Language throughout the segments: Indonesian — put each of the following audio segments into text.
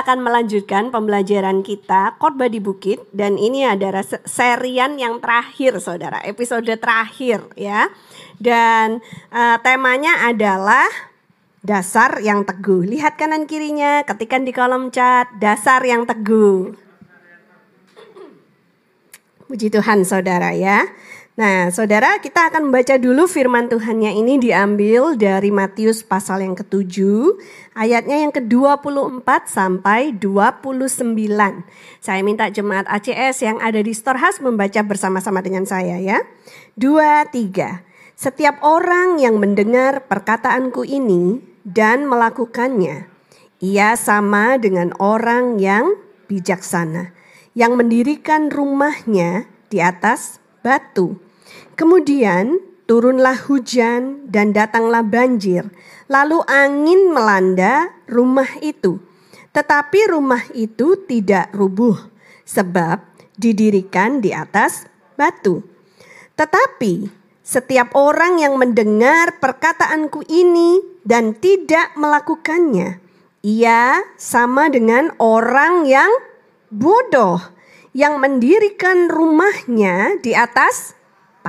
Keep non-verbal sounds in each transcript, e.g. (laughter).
akan melanjutkan pembelajaran kita khotbah di bukit dan ini adalah serian yang terakhir Saudara, episode terakhir ya. Dan uh, temanya adalah dasar yang teguh. Lihat kanan kirinya, ketikan di kolom chat dasar yang teguh. Puji Tuhan Saudara ya. Nah, saudara, kita akan membaca dulu firman Tuhannya ini diambil dari Matius pasal yang ke-7, ayatnya yang ke-24 sampai 29. Saya minta jemaat ACS yang ada di Storehouse membaca bersama-sama dengan saya ya. Dua, tiga. Setiap orang yang mendengar perkataanku ini dan melakukannya, ia sama dengan orang yang bijaksana, yang mendirikan rumahnya di atas batu Kemudian turunlah hujan dan datanglah banjir. Lalu angin melanda rumah itu. Tetapi rumah itu tidak rubuh sebab didirikan di atas batu. Tetapi setiap orang yang mendengar perkataanku ini dan tidak melakukannya, ia sama dengan orang yang bodoh yang mendirikan rumahnya di atas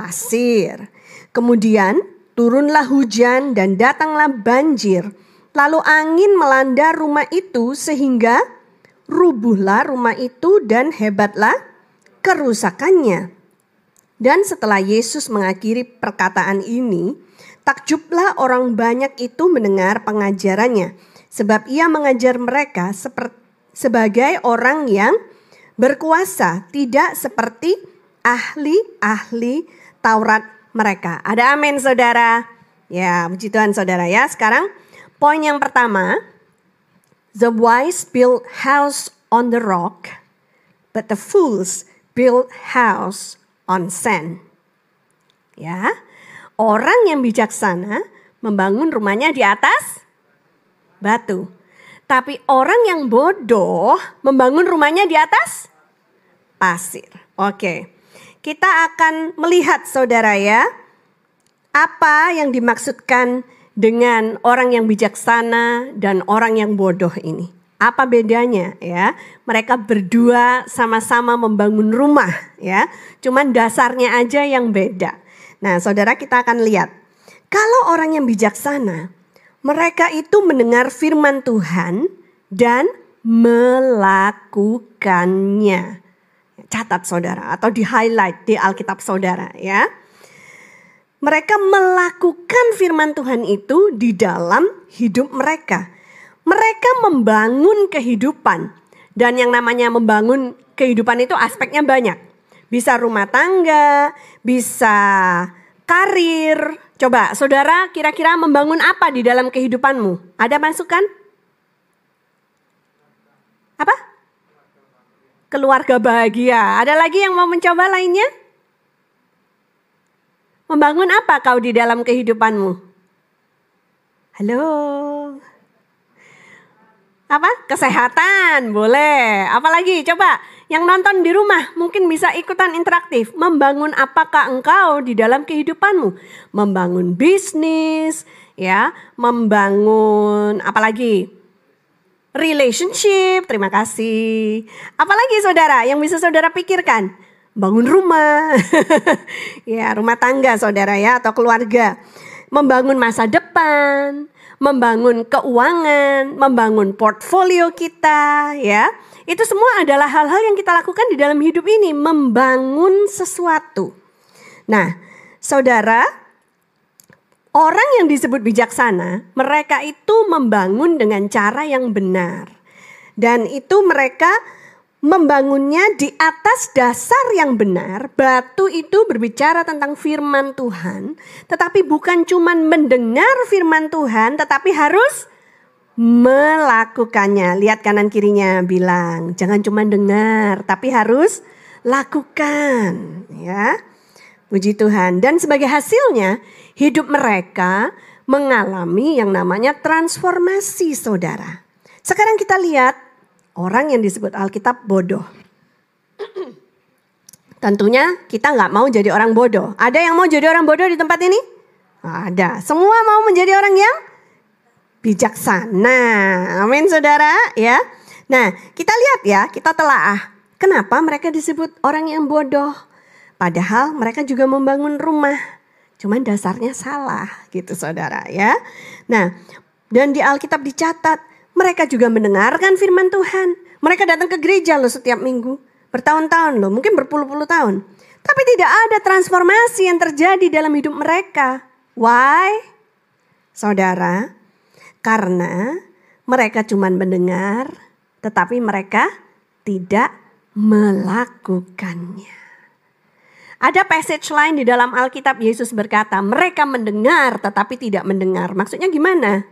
pasir. Kemudian turunlah hujan dan datanglah banjir. Lalu angin melanda rumah itu sehingga rubuhlah rumah itu dan hebatlah kerusakannya. Dan setelah Yesus mengakhiri perkataan ini, takjublah orang banyak itu mendengar pengajarannya. Sebab ia mengajar mereka sebagai orang yang berkuasa, tidak seperti ahli-ahli Taurat mereka. Ada amin saudara? Ya puji Tuhan saudara ya. Sekarang poin yang pertama. The wise build house on the rock, but the fools build house on sand. Ya, orang yang bijaksana membangun rumahnya di atas batu. Tapi orang yang bodoh membangun rumahnya di atas pasir. Oke. Kita akan melihat saudara ya, apa yang dimaksudkan dengan orang yang bijaksana dan orang yang bodoh ini. Apa bedanya ya? Mereka berdua sama-sama membangun rumah ya. Cuman dasarnya aja yang beda. Nah, Saudara kita akan lihat. Kalau orang yang bijaksana, mereka itu mendengar firman Tuhan dan melakukannya. Catat saudara atau di highlight di Alkitab saudara ya. Mereka melakukan firman Tuhan itu di dalam hidup mereka. Mereka membangun kehidupan. Dan yang namanya membangun kehidupan itu aspeknya banyak. Bisa rumah tangga, bisa karir. Coba saudara kira-kira membangun apa di dalam kehidupanmu? Ada masukan? Apa? Keluarga bahagia. Ada lagi yang mau mencoba lainnya? Membangun apa kau di dalam kehidupanmu? Halo. Apa? Kesehatan, boleh. Apalagi coba yang nonton di rumah mungkin bisa ikutan interaktif. Membangun apakah engkau di dalam kehidupanmu? Membangun bisnis, ya, membangun apalagi? Relationship, terima kasih. Apalagi saudara yang bisa saudara pikirkan? Bangun rumah, (laughs) ya rumah tangga saudara ya atau keluarga. Membangun masa depan, membangun keuangan, membangun portfolio kita ya. Itu semua adalah hal-hal yang kita lakukan di dalam hidup ini, membangun sesuatu. Nah, saudara, Orang yang disebut bijaksana, mereka itu membangun dengan cara yang benar. Dan itu mereka membangunnya di atas dasar yang benar. Batu itu berbicara tentang firman Tuhan, tetapi bukan cuma mendengar firman Tuhan, tetapi harus melakukannya. Lihat kanan kirinya bilang, jangan cuma dengar, tapi harus lakukan, ya. Puji Tuhan. Dan sebagai hasilnya, hidup mereka mengalami yang namanya transformasi saudara. Sekarang kita lihat orang yang disebut Alkitab bodoh. Tentunya kita nggak mau jadi orang bodoh. Ada yang mau jadi orang bodoh di tempat ini? Ada. Semua mau menjadi orang yang bijaksana. Amin saudara ya. Nah, kita lihat ya, kita telah kenapa mereka disebut orang yang bodoh. Padahal mereka juga membangun rumah. Cuman dasarnya salah gitu saudara ya. Nah, dan di Alkitab dicatat mereka juga mendengarkan firman Tuhan. Mereka datang ke gereja loh setiap minggu. Bertahun-tahun loh, mungkin berpuluh-puluh tahun. Tapi tidak ada transformasi yang terjadi dalam hidup mereka. Why? Saudara, karena mereka cuma mendengar, tetapi mereka tidak melakukannya. Ada passage lain di dalam Alkitab Yesus berkata, mereka mendengar tetapi tidak mendengar. Maksudnya gimana?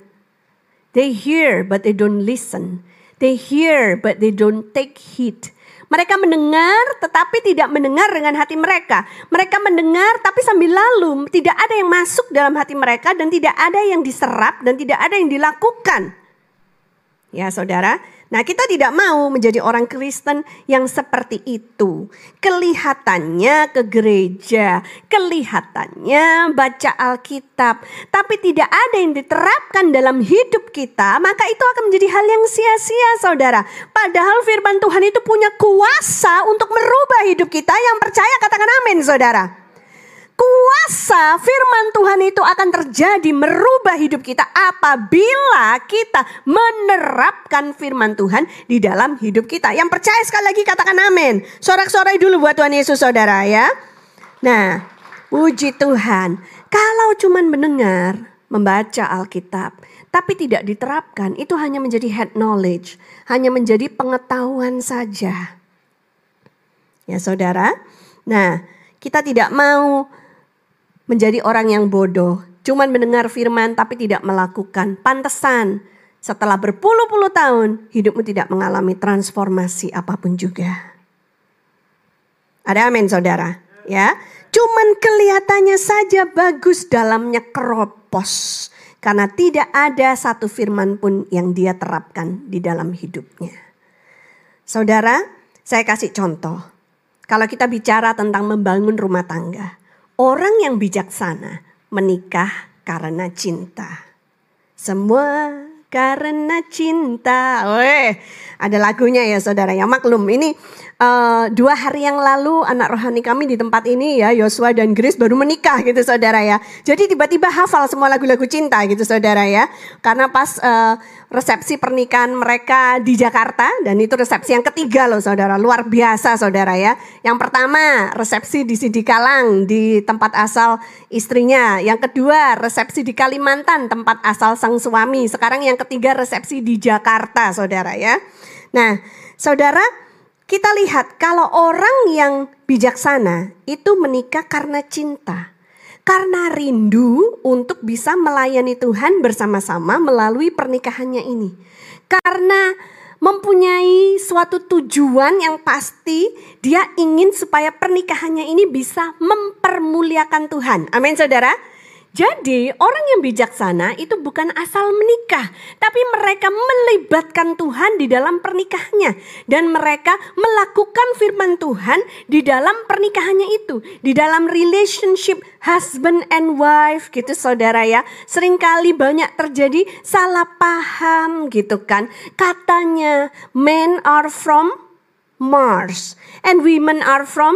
They hear but they don't listen. They hear but they don't take heed. Mereka mendengar tetapi tidak mendengar dengan hati mereka. Mereka mendengar tapi sambil lalu tidak ada yang masuk dalam hati mereka dan tidak ada yang diserap dan tidak ada yang dilakukan. Ya saudara, Nah, kita tidak mau menjadi orang Kristen yang seperti itu. Kelihatannya ke gereja, kelihatannya baca Alkitab, tapi tidak ada yang diterapkan dalam hidup kita, maka itu akan menjadi hal yang sia-sia, Saudara. Padahal firman Tuhan itu punya kuasa untuk merubah hidup kita. Yang percaya katakan amin, Saudara kuasa firman Tuhan itu akan terjadi merubah hidup kita apabila kita menerapkan firman Tuhan di dalam hidup kita. Yang percaya sekali lagi katakan amin. Sorak-sorai dulu buat Tuhan Yesus saudara ya. Nah, puji Tuhan. Kalau cuman mendengar, membaca Alkitab, tapi tidak diterapkan, itu hanya menjadi head knowledge, hanya menjadi pengetahuan saja. Ya saudara, nah kita tidak mau menjadi orang yang bodoh, cuman mendengar firman tapi tidak melakukan. Pantesan setelah berpuluh-puluh tahun hidupmu tidak mengalami transformasi apa pun juga. Ada amin saudara, ya. Cuman kelihatannya saja bagus dalamnya keropos. Karena tidak ada satu firman pun yang dia terapkan di dalam hidupnya. Saudara, saya kasih contoh. Kalau kita bicara tentang membangun rumah tangga. Orang yang bijaksana menikah karena cinta. Semua karena cinta. Weh, ada lagunya ya saudara ya maklum. Ini uh, dua hari yang lalu anak rohani kami di tempat ini ya Yosua dan Grace baru menikah gitu saudara ya. Jadi tiba-tiba hafal semua lagu-lagu cinta gitu saudara ya. Karena pas uh, resepsi pernikahan mereka di Jakarta dan itu resepsi yang ketiga loh saudara. Luar biasa saudara ya. Yang pertama resepsi di Sidikalang di tempat asal istrinya. Yang kedua resepsi di Kalimantan tempat asal sang suami. Sekarang yang ketiga resepsi di Jakarta saudara ya. Nah saudara kita lihat kalau orang yang bijaksana itu menikah karena cinta. Karena rindu untuk bisa melayani Tuhan bersama-sama melalui pernikahannya ini. Karena mempunyai suatu tujuan yang pasti, dia ingin supaya pernikahannya ini bisa mempermuliakan Tuhan. Amin, saudara. Jadi, orang yang bijaksana itu bukan asal menikah, tapi mereka melibatkan Tuhan di dalam pernikahannya, dan mereka melakukan firman Tuhan di dalam pernikahannya itu, di dalam relationship husband and wife, gitu, saudara ya. Seringkali banyak terjadi salah paham, gitu kan. Katanya, men are from Mars, and women are from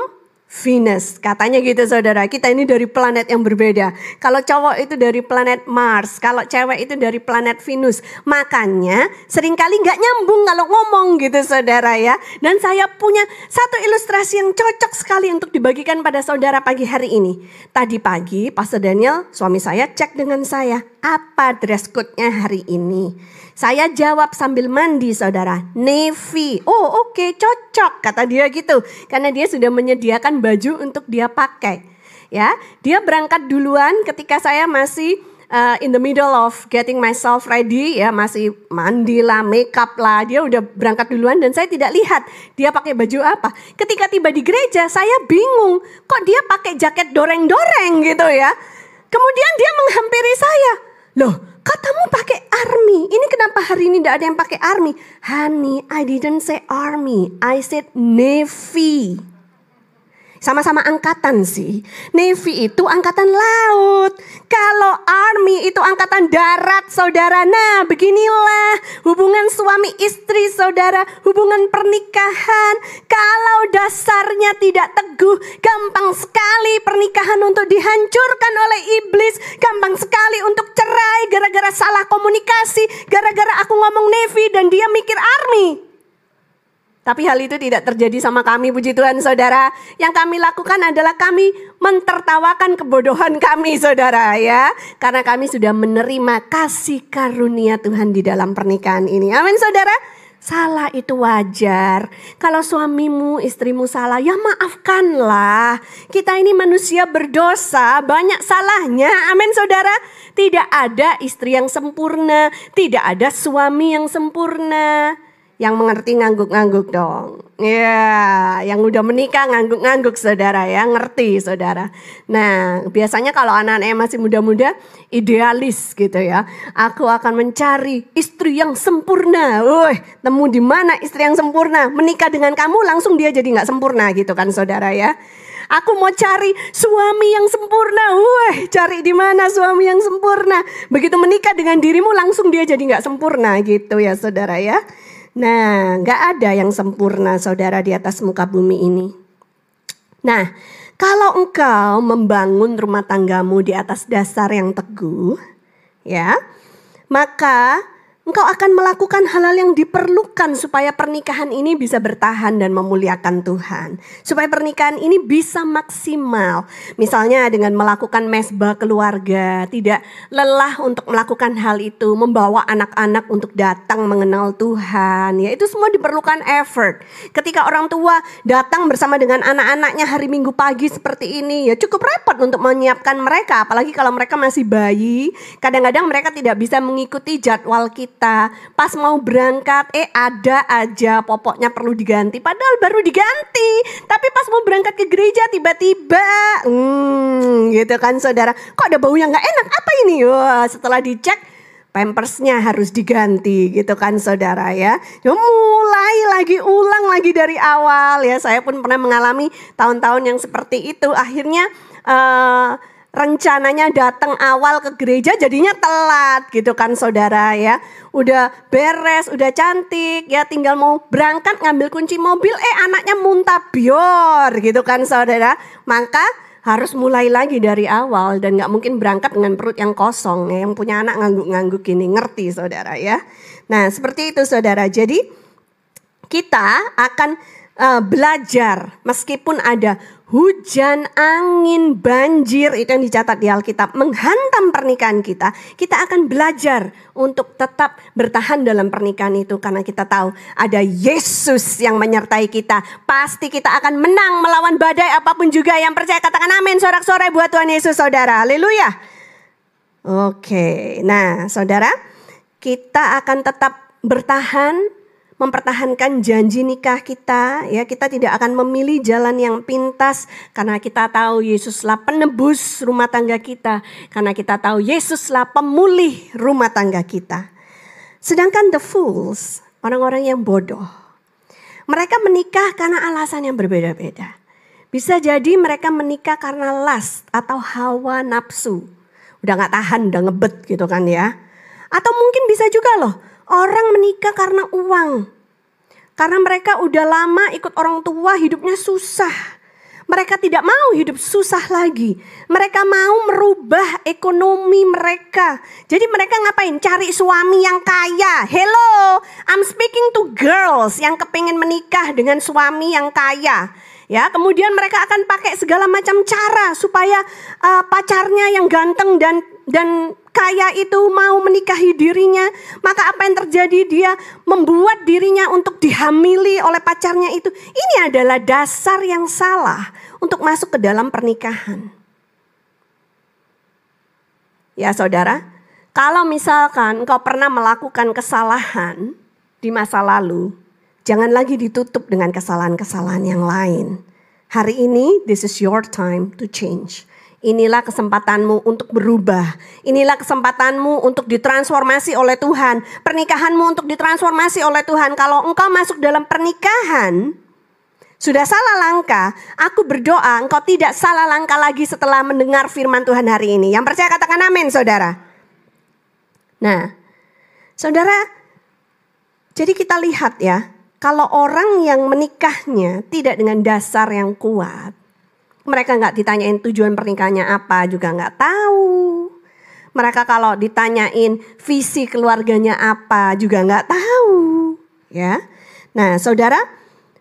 Venus. Katanya gitu saudara, kita ini dari planet yang berbeda. Kalau cowok itu dari planet Mars, kalau cewek itu dari planet Venus. Makanya sering kali nggak nyambung kalau ngomong gitu saudara ya. Dan saya punya satu ilustrasi yang cocok sekali untuk dibagikan pada saudara pagi hari ini. Tadi pagi Pastor Daniel, suami saya cek dengan saya, apa dress code-nya hari ini. Saya jawab sambil mandi saudara, navy. Oh oke okay, cocok kata dia gitu. Karena dia sudah menyediakan baju untuk dia pakai. Ya, dia berangkat duluan ketika saya masih uh, in the middle of getting myself ready ya masih mandi lah, makeup lah. Dia udah berangkat duluan dan saya tidak lihat dia pakai baju apa. Ketika tiba di gereja saya bingung, kok dia pakai jaket doreng-doreng gitu ya. Kemudian dia menghampiri saya. Loh, Katamu pakai army. Ini kenapa hari ini tidak ada yang pakai army? Honey, I didn't say army. I said navy. Sama-sama angkatan sih. Navy itu angkatan laut. Kalau army itu angkatan darat, saudara. Nah, beginilah hubungan suami istri, saudara. Hubungan pernikahan. Kalau dasarnya tidak teguh, gampang sekali pernikahan untuk dihancurkan oleh iblis. Gampang sekali untuk cerai gara-gara salah komunikasi. Gara-gara aku ngomong Navy dan dia mikir Army. Tapi hal itu tidak terjadi sama kami, puji Tuhan saudara. Yang kami lakukan adalah kami mentertawakan kebodohan kami saudara ya. Karena kami sudah menerima kasih karunia Tuhan di dalam pernikahan ini. Amin saudara. Salah itu wajar. Kalau suamimu, istrimu salah, ya maafkanlah. Kita ini manusia berdosa, banyak salahnya. Amin saudara. Tidak ada istri yang sempurna, tidak ada suami yang sempurna. Yang mengerti ngangguk-ngangguk dong. Ya, yang udah menikah ngangguk-ngangguk saudara ya, ngerti saudara. Nah, biasanya kalau anak-anaknya masih muda-muda, idealis gitu ya. Aku akan mencari istri yang sempurna. Woi, temu di mana istri yang sempurna? Menikah dengan kamu langsung dia jadi nggak sempurna gitu kan saudara ya. Aku mau cari suami yang sempurna. Wah, cari di mana suami yang sempurna? Begitu menikah dengan dirimu langsung dia jadi nggak sempurna gitu ya saudara ya. Nah, nggak ada yang sempurna saudara di atas muka bumi ini. Nah, kalau engkau membangun rumah tanggamu di atas dasar yang teguh, ya, maka Engkau akan melakukan hal-hal yang diperlukan supaya pernikahan ini bisa bertahan dan memuliakan Tuhan. Supaya pernikahan ini bisa maksimal. Misalnya dengan melakukan mesbah keluarga, tidak lelah untuk melakukan hal itu, membawa anak-anak untuk datang mengenal Tuhan. Ya, itu semua diperlukan effort. Ketika orang tua datang bersama dengan anak-anaknya hari Minggu pagi seperti ini, ya cukup repot untuk menyiapkan mereka, apalagi kalau mereka masih bayi. Kadang-kadang mereka tidak bisa mengikuti jadwal kita kita. Pas mau berangkat, eh ada aja popoknya perlu diganti. Padahal baru diganti. Tapi pas mau berangkat ke gereja tiba-tiba, hmm, gitu kan saudara. Kok ada bau yang nggak enak? Apa ini? Wah, setelah dicek, pampersnya harus diganti gitu kan saudara ya. ya. Mulai lagi ulang lagi dari awal ya. Saya pun pernah mengalami tahun-tahun yang seperti itu. Akhirnya uh, rencananya datang awal ke gereja jadinya telat gitu kan saudara ya. Udah beres, udah cantik ya tinggal mau berangkat ngambil kunci mobil eh anaknya muntah bior gitu kan saudara. Maka harus mulai lagi dari awal dan nggak mungkin berangkat dengan perut yang kosong ya. Yang punya anak ngangguk-ngangguk gini ngerti saudara ya. Nah seperti itu saudara. Jadi kita akan uh, belajar meskipun ada hujan, angin, banjir itu yang dicatat di Alkitab menghantam pernikahan kita, kita akan belajar untuk tetap bertahan dalam pernikahan itu karena kita tahu ada Yesus yang menyertai kita. Pasti kita akan menang melawan badai apa pun juga yang percaya katakan amin sorak-sorai buat Tuhan Yesus saudara. Haleluya. Oke, nah saudara, kita akan tetap bertahan mempertahankan janji nikah kita, ya kita tidak akan memilih jalan yang pintas karena kita tahu Yesuslah penebus rumah tangga kita, karena kita tahu Yesuslah pemulih rumah tangga kita. Sedangkan the fools, orang-orang yang bodoh, mereka menikah karena alasan yang berbeda-beda. Bisa jadi mereka menikah karena lust atau hawa nafsu. Udah gak tahan, udah ngebet gitu kan ya. Atau mungkin bisa juga loh, Orang menikah karena uang. Karena mereka udah lama ikut orang tua hidupnya susah. Mereka tidak mau hidup susah lagi. Mereka mau merubah ekonomi mereka. Jadi mereka ngapain? Cari suami yang kaya. Hello, I'm speaking to girls yang kepingin menikah dengan suami yang kaya. Ya, kemudian mereka akan pakai segala macam cara supaya uh, pacarnya yang ganteng dan dan kaya itu mau menikahi dirinya, maka apa yang terjadi? Dia membuat dirinya untuk dihamili oleh pacarnya itu. Ini adalah dasar yang salah untuk masuk ke dalam pernikahan. Ya, saudara, kalau misalkan engkau pernah melakukan kesalahan di masa lalu, jangan lagi ditutup dengan kesalahan-kesalahan yang lain. Hari ini, this is your time to change. Inilah kesempatanmu untuk berubah. Inilah kesempatanmu untuk ditransformasi oleh Tuhan. Pernikahanmu untuk ditransformasi oleh Tuhan. Kalau engkau masuk dalam pernikahan, sudah salah langkah, aku berdoa engkau tidak salah langkah lagi setelah mendengar firman Tuhan hari ini. Yang percaya katakan amin saudara. Nah, saudara, jadi kita lihat ya, kalau orang yang menikahnya tidak dengan dasar yang kuat, mereka nggak ditanyain tujuan pernikahannya apa juga nggak tahu. Mereka kalau ditanyain visi keluarganya apa juga nggak tahu, ya. Nah, saudara,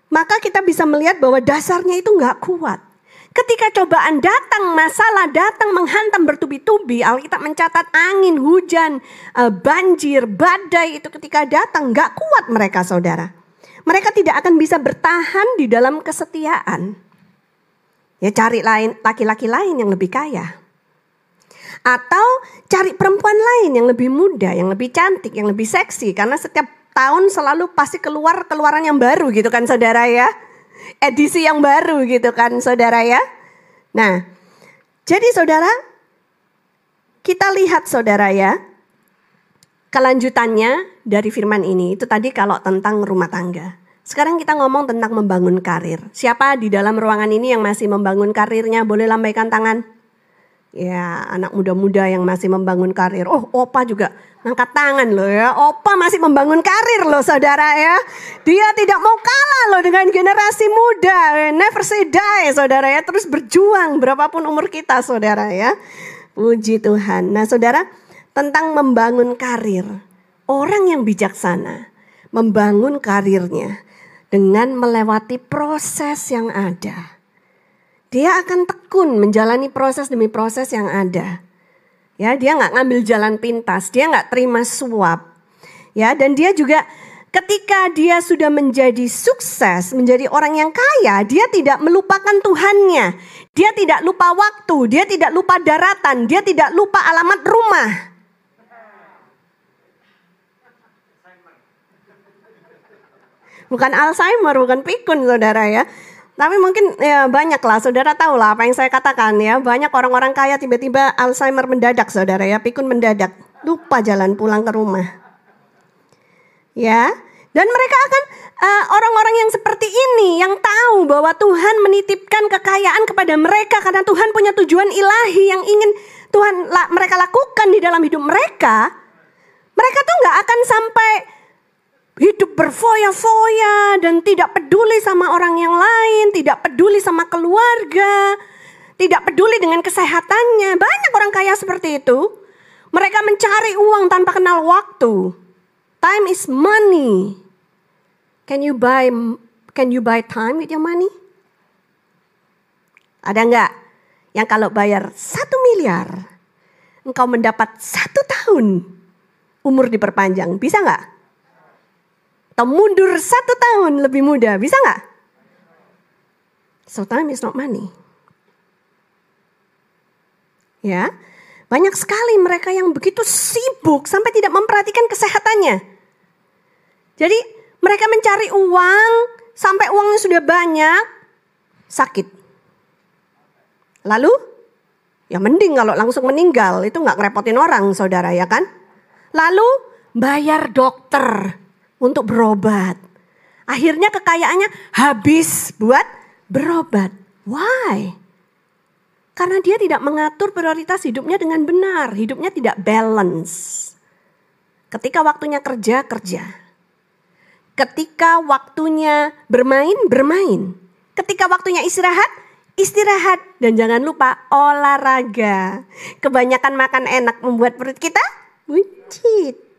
maka kita bisa melihat bahwa dasarnya itu nggak kuat. Ketika cobaan datang, masalah datang menghantam bertubi-tubi, Alkitab mencatat angin, hujan, eh, banjir, badai itu ketika datang nggak kuat mereka saudara. Mereka tidak akan bisa bertahan di dalam kesetiaan. Ya cari lain laki-laki lain yang lebih kaya. Atau cari perempuan lain yang lebih muda, yang lebih cantik, yang lebih seksi. Karena setiap tahun selalu pasti keluar keluaran yang baru gitu kan saudara ya edisi yang baru gitu kan saudara ya. Nah, jadi saudara, kita lihat saudara ya, kelanjutannya dari firman ini itu tadi kalau tentang rumah tangga. Sekarang kita ngomong tentang membangun karir. Siapa di dalam ruangan ini yang masih membangun karirnya? Boleh lambaikan tangan. Ya, anak muda-muda yang masih membangun karir. Oh, opa juga Angkat tangan loh ya. Opa masih membangun karir loh saudara ya. Dia tidak mau kalah loh dengan generasi muda. Never say die saudara ya. Terus berjuang berapapun umur kita saudara ya. Puji Tuhan. Nah saudara tentang membangun karir. Orang yang bijaksana membangun karirnya dengan melewati proses yang ada. Dia akan tekun menjalani proses demi proses yang ada. Ya, dia nggak ngambil jalan pintas, dia nggak terima suap. Ya, dan dia juga ketika dia sudah menjadi sukses, menjadi orang yang kaya, dia tidak melupakan Tuhannya. Dia tidak lupa waktu, dia tidak lupa daratan, dia tidak lupa alamat rumah. Bukan Alzheimer, bukan pikun saudara ya. Tapi mungkin ya banyak lah, saudara tahu lah apa yang saya katakan ya. Banyak orang-orang kaya tiba-tiba Alzheimer mendadak saudara ya, pikun mendadak. Lupa jalan pulang ke rumah. Ya, dan mereka akan uh, orang-orang yang seperti ini yang tahu bahwa Tuhan menitipkan kekayaan kepada mereka karena Tuhan punya tujuan ilahi yang ingin Tuhan la, mereka lakukan di dalam hidup mereka. Mereka tuh nggak akan sampai hidup berfoya-foya dan tidak peduli sama orang yang lain, tidak peduli sama keluarga, tidak peduli dengan kesehatannya. Banyak orang kaya seperti itu. Mereka mencari uang tanpa kenal waktu. Time is money. Can you buy can you buy time with your money? Ada nggak yang kalau bayar satu miliar, engkau mendapat satu tahun umur diperpanjang? Bisa nggak? Atau mundur satu tahun lebih muda, bisa nggak? So time is not money. Ya, banyak sekali mereka yang begitu sibuk sampai tidak memperhatikan kesehatannya. Jadi mereka mencari uang sampai uangnya sudah banyak, sakit. Lalu, ya mending kalau langsung meninggal, itu nggak ngerepotin orang saudara ya kan. Lalu bayar dokter, untuk berobat. Akhirnya kekayaannya habis buat berobat. Why? Karena dia tidak mengatur prioritas hidupnya dengan benar. Hidupnya tidak balance. Ketika waktunya kerja, kerja. Ketika waktunya bermain, bermain. Ketika waktunya istirahat, istirahat. Dan jangan lupa olahraga. Kebanyakan makan enak membuat perut kita buncit.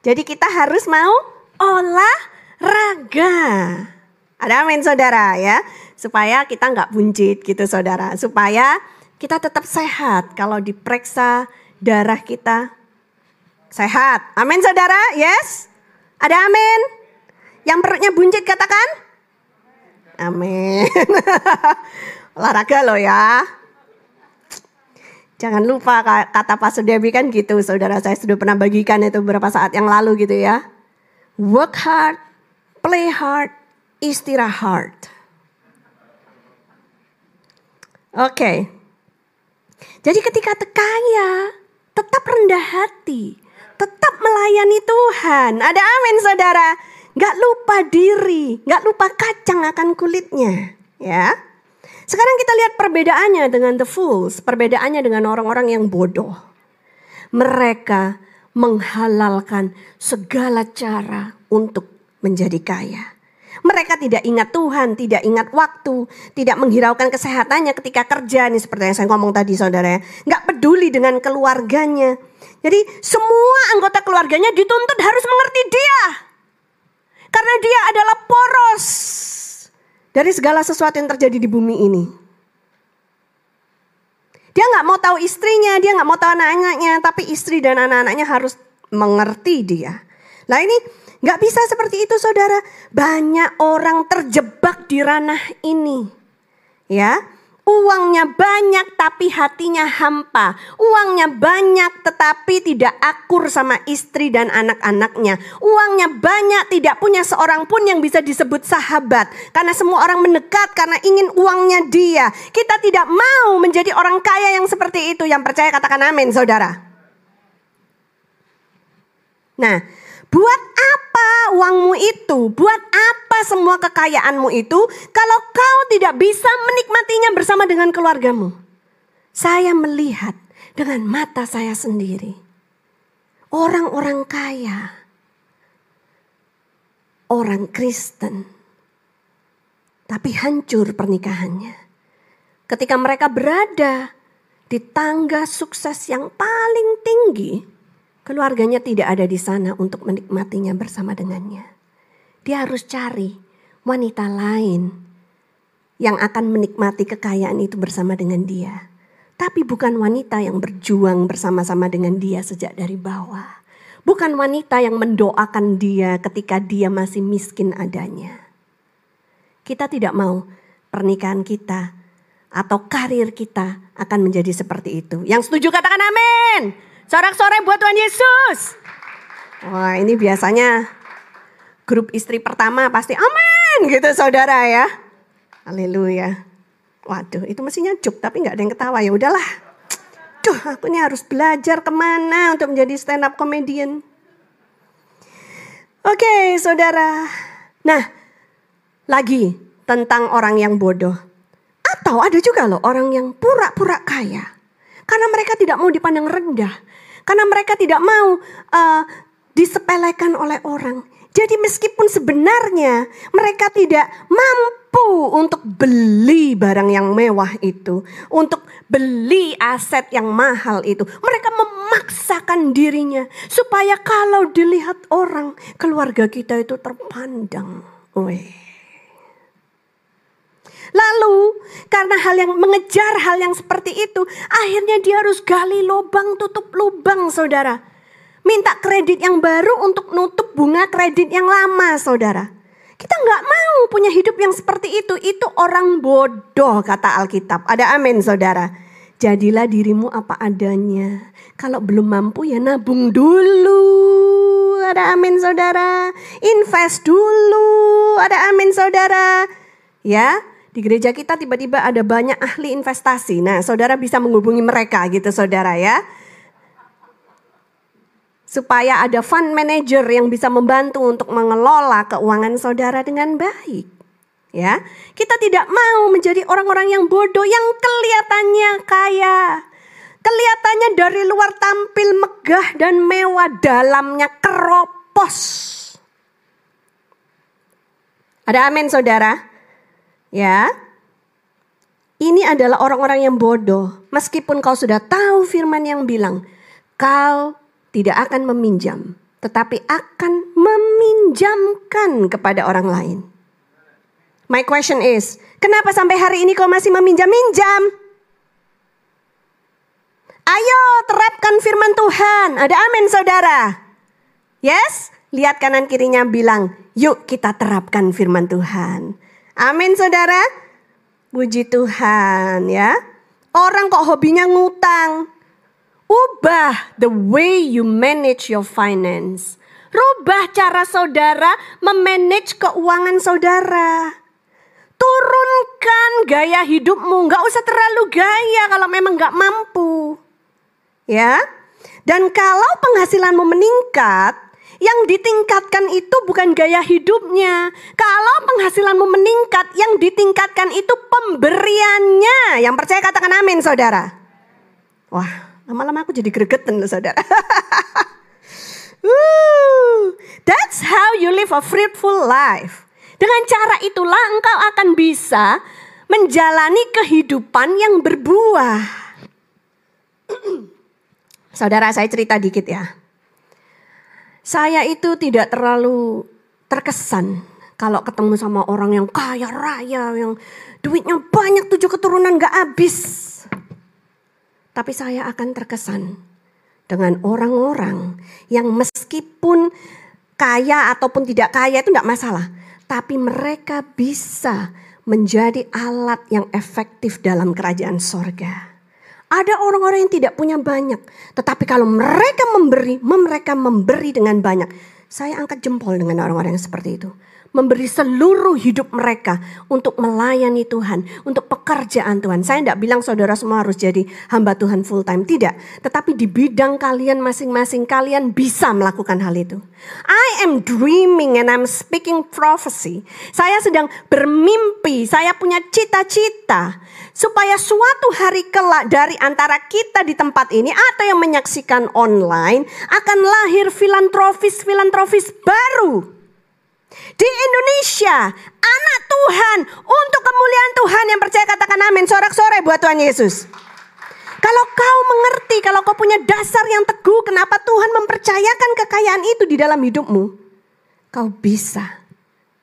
Jadi kita harus mau olahraga. Ada amin saudara ya. Supaya kita nggak buncit gitu saudara. Supaya kita tetap sehat. Kalau diperiksa darah kita sehat. Amin saudara, yes? Ada amin? Yang perutnya buncit katakan? Amin. (laughs) Olahraga loh ya. Jangan lupa kata Pak Sudebi kan gitu, saudara saya sudah pernah bagikan itu beberapa saat yang lalu gitu ya. Work hard, play hard, istirahat. Oke. Okay. Jadi ketika kaya, tetap rendah hati, tetap melayani Tuhan. Ada amin saudara. Gak lupa diri, gak lupa kacang akan kulitnya. Ya. Sekarang kita lihat perbedaannya dengan the fools, perbedaannya dengan orang-orang yang bodoh. Mereka menghalalkan segala cara untuk menjadi kaya. Mereka tidak ingat Tuhan, tidak ingat waktu, tidak menghiraukan kesehatannya ketika kerja. Ini seperti yang saya ngomong tadi saudara ya. Nggak peduli dengan keluarganya. Jadi semua anggota keluarganya dituntut harus mengerti dia. Karena dia adalah poros dari segala sesuatu yang terjadi di bumi ini. Dia nggak mau tahu istrinya, dia nggak mau tahu anak-anaknya, tapi istri dan anak-anaknya harus mengerti dia. Nah ini nggak bisa seperti itu saudara. Banyak orang terjebak di ranah ini. Ya, Uangnya banyak tapi hatinya hampa. Uangnya banyak tetapi tidak akur sama istri dan anak-anaknya. Uangnya banyak tidak punya seorang pun yang bisa disebut sahabat. Karena semua orang mendekat karena ingin uangnya dia. Kita tidak mau menjadi orang kaya yang seperti itu. Yang percaya katakan amin saudara. Nah Buat uangmu itu? Buat apa semua kekayaanmu itu kalau kau tidak bisa menikmatinya bersama dengan keluargamu? Saya melihat dengan mata saya sendiri. Orang-orang kaya, orang Kristen, tapi hancur pernikahannya. Ketika mereka berada di tangga sukses yang paling tinggi, Keluarganya tidak ada di sana untuk menikmatinya bersama dengannya. Dia harus cari wanita lain yang akan menikmati kekayaan itu bersama dengan dia. Tapi bukan wanita yang berjuang bersama-sama dengan dia sejak dari bawah. Bukan wanita yang mendoakan dia ketika dia masih miskin adanya. Kita tidak mau pernikahan kita atau karir kita akan menjadi seperti itu. Yang setuju katakan amin. Sorak-sorai buat Tuhan Yesus. Wah ini biasanya grup istri pertama pasti amin gitu saudara ya. Haleluya. Waduh itu mestinya cuk tapi nggak ada yang ketawa ya udahlah. Duh aku ini harus belajar ke mana untuk menjadi stand up comedian. Oke saudara. Nah lagi tentang orang yang bodoh. Atau ada juga loh orang yang pura-pura kaya. Karena mereka tidak mau dipandang rendah. Karena mereka tidak mau uh, disepelekan oleh orang. Jadi meskipun sebenarnya mereka tidak mampu untuk beli barang yang mewah itu, untuk beli aset yang mahal itu, mereka memaksakan dirinya supaya kalau dilihat orang, keluarga kita itu terpandang. Weh. Lalu karena hal yang mengejar hal yang seperti itu, akhirnya dia harus gali lubang tutup lubang, saudara. Minta kredit yang baru untuk nutup bunga kredit yang lama, saudara. Kita nggak mau punya hidup yang seperti itu. Itu orang bodoh, kata Alkitab. Ada amin, saudara. Jadilah dirimu apa adanya. Kalau belum mampu ya nabung dulu. Ada amin, saudara. Invest dulu. Ada amin, saudara. Ya, di gereja kita tiba-tiba ada banyak ahli investasi. Nah, saudara bisa menghubungi mereka gitu saudara ya. Supaya ada fund manager yang bisa membantu untuk mengelola keuangan saudara dengan baik. Ya, kita tidak mau menjadi orang-orang yang bodoh yang kelihatannya kaya. Kelihatannya dari luar tampil megah dan mewah, dalamnya keropos. Ada amin saudara? Ya. Ini adalah orang-orang yang bodoh. Meskipun kau sudah tahu firman yang bilang, kau tidak akan meminjam, tetapi akan meminjamkan kepada orang lain. My question is, kenapa sampai hari ini kau masih meminjam-minjam? Ayo terapkan firman Tuhan. Ada amin saudara. Yes? Lihat kanan kirinya bilang, yuk kita terapkan firman Tuhan. Amin saudara. Puji Tuhan ya. Orang kok hobinya ngutang. Ubah the way you manage your finance. Rubah cara saudara memanage keuangan saudara. Turunkan gaya hidupmu. Gak usah terlalu gaya kalau memang gak mampu. Ya. Dan kalau penghasilanmu meningkat, yang ditingkatkan itu bukan gaya hidupnya. Kalau penghasilanmu meningkat, yang ditingkatkan itu pemberiannya. Yang percaya katakan amin saudara. Wah, lama-lama aku jadi gregetan loh saudara. (laughs) That's how you live a fruitful life. Dengan cara itulah engkau akan bisa menjalani kehidupan yang berbuah. (clears throat) Saudara, saya cerita dikit ya. Saya itu tidak terlalu terkesan kalau ketemu sama orang yang kaya raya, yang duitnya banyak tujuh keturunan gak habis. Tapi saya akan terkesan dengan orang-orang yang meskipun kaya ataupun tidak kaya itu tidak masalah. Tapi mereka bisa menjadi alat yang efektif dalam kerajaan sorga. Ada orang-orang yang tidak punya banyak. Tetapi kalau mereka memberi, mereka memberi dengan banyak. Saya angkat jempol dengan orang-orang yang seperti itu memberi seluruh hidup mereka untuk melayani Tuhan, untuk pekerjaan Tuhan. Saya tidak bilang saudara semua harus jadi hamba Tuhan full time, tidak. Tetapi di bidang kalian masing-masing kalian bisa melakukan hal itu. I am dreaming and I'm speaking prophecy. Saya sedang bermimpi, saya punya cita-cita supaya suatu hari kelak dari antara kita di tempat ini atau yang menyaksikan online akan lahir filantropis-filantropis baru di Indonesia, anak Tuhan untuk kemuliaan Tuhan yang percaya katakan amin. Sorak-sore buat Tuhan Yesus. Kalau kau mengerti, kalau kau punya dasar yang teguh, kenapa Tuhan mempercayakan kekayaan itu di dalam hidupmu? Kau bisa